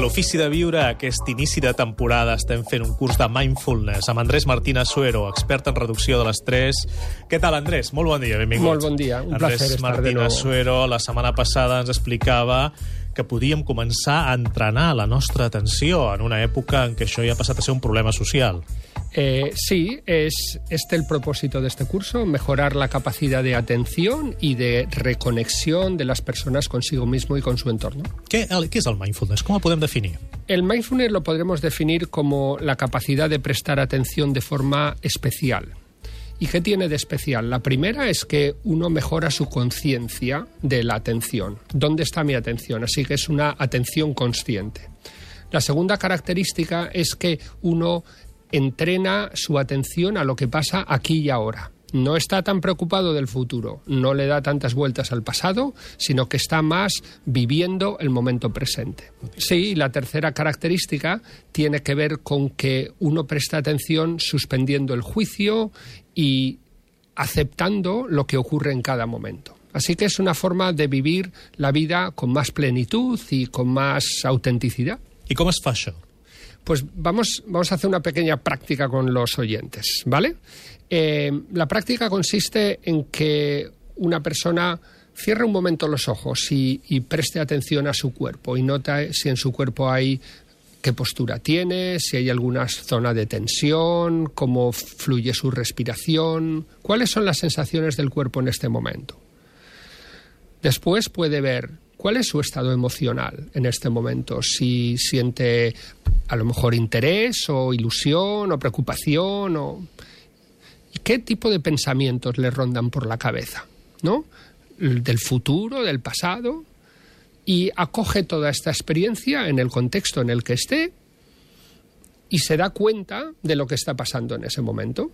l'Ofici de Viure, aquest inici de temporada, estem fent un curs de mindfulness amb Andrés Martínez Suero, expert en reducció de l'estrès. Què tal, Andrés? Molt bon dia, benvingut. Molt bon dia, un Andrés placer estar de Martínez. Suero, la setmana passada ens explicava que podíem començar a entrenar la nostra atenció en una època en què això ja ha passat a ser un problema social. Eh, sí, es este el propósito de este curso, mejorar la capacidad de atención y de reconexión de las personas consigo mismo y con su entorno. Què, el, què és el mindfulness? Com el podem definir? El mindfulness lo podremos definir como la capacidad de prestar atención de forma especial. ¿Y qué tiene de especial? La primera es que uno mejora su conciencia de la atención. ¿Dónde está mi atención? Así que es una atención consciente. La segunda característica es que uno entrena su atención a lo que pasa aquí y ahora. No está tan preocupado del futuro, no le da tantas vueltas al pasado, sino que está más viviendo el momento presente. Sí, y la tercera característica tiene que ver con que uno presta atención suspendiendo el juicio y aceptando lo que ocurre en cada momento. Así que es una forma de vivir la vida con más plenitud y con más autenticidad. I com es fa això? Pues vamos, vamos a hacer una pequeña práctica con los oyentes, ¿vale? Eh, la práctica consiste en que una persona cierre un momento los ojos y, y preste atención a su cuerpo y nota si en su cuerpo hay qué postura tiene, si hay alguna zona de tensión, cómo fluye su respiración, cuáles son las sensaciones del cuerpo en este momento. Después puede ver cuál es su estado emocional en este momento, si siente a lo mejor interés o ilusión o preocupación o qué tipo de pensamientos le rondan por la cabeza, ¿no? Del futuro, del pasado y acoge toda esta experiencia en el contexto en el que esté y se da cuenta de lo que está pasando en ese momento.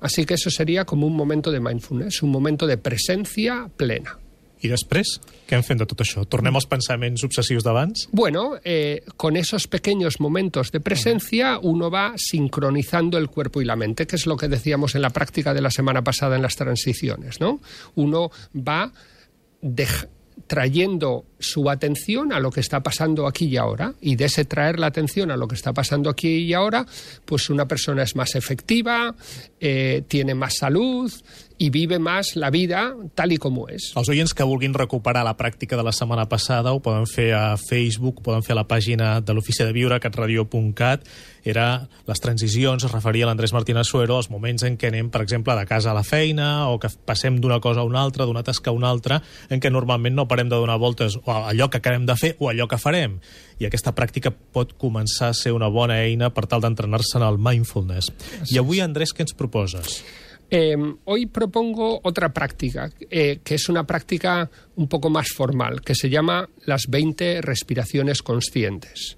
Así que eso sería como un momento de mindfulness, un momento de presencia plena. I després, què en fem de tot això? Tornem als pensaments obsessius d'abans? Bueno, eh, con esos pequeños momentos de presencia uno va sincronizando el cuerpo y la mente, que es lo que decíamos en la práctica de la semana pasada en las transiciones, ¿no? Uno va trayendo su atención a lo que está pasando aquí y ahora y de ese traer la atención a lo que está pasando aquí y ahora pues una persona es más efectiva eh, tiene más salud y vive más la vida tal y como es Els oients que vulguin recuperar la pràctica de la setmana passada ho poden fer a Facebook, poden fer a la pàgina de l'Ofici de Viure, catradio.cat. Era les transicions, es referia l'Andrés Martínez Suero, els moments en què anem, per exemple, de casa a la feina o que passem d'una cosa a una altra, d'una tasca a una altra, en què normalment no parem de donar voltes o allò que acabem de fer o allò que farem. I aquesta pràctica pot començar a ser una bona eina per tal d'entrenar-se en el mindfulness. I avui, Andrés, què ens proposes? Eh, hoy propongo otra práctica, eh, que es una práctica un poco más formal, que se llama las 20 respiraciones conscientes.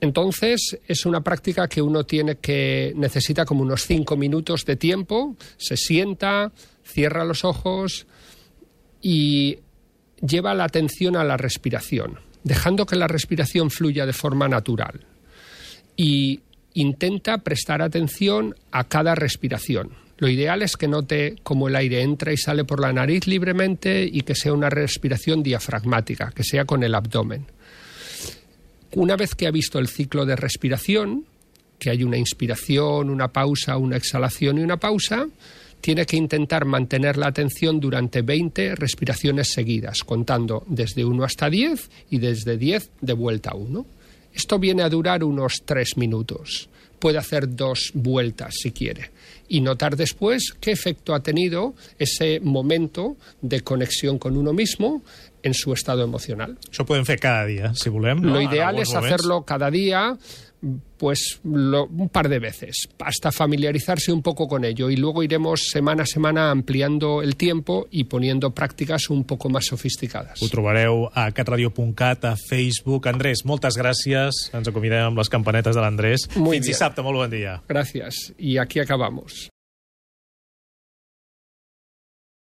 Entonces, es una práctica que uno tiene que necesita como unos 5 minutos de tiempo, se sienta, cierra los ojos y lleva la atención a la respiración, dejando que la respiración fluya de forma natural. Y intenta prestar atención a cada respiración. Lo ideal es que note cómo el aire entra y sale por la nariz libremente y que sea una respiración diafragmática, que sea con el abdomen. Una vez que ha visto el ciclo de respiración, que hay una inspiración, una pausa, una exhalación y una pausa, tiene que intentar mantener la atención durante 20 respiraciones seguidas, contando desde 1 hasta 10 y desde 10 de vuelta a 1. Esto viene a durar unos 3 minutos. Puede hacer dos vueltas si quiere y notar después qué efecto ha tenido ese momento de conexión con uno mismo en su estado emocional. Això podem fer cada dia, si volem. No? Lo ideal es hacerlo cada día, pues lo- un par de veces, hasta familiarizarse un poco con ello. Y luego iremos semana a semana ampliando el tiempo y poniendo prácticas un poco más sofisticadas. Ho trobareu a catradio.cat, a Facebook. Andrés, moltes gràcies. Ens acomiadem amb les campanetes de l'Andrés. Fins bien. dissabte, molt bon dia. Gracias. Y aquí acabamos.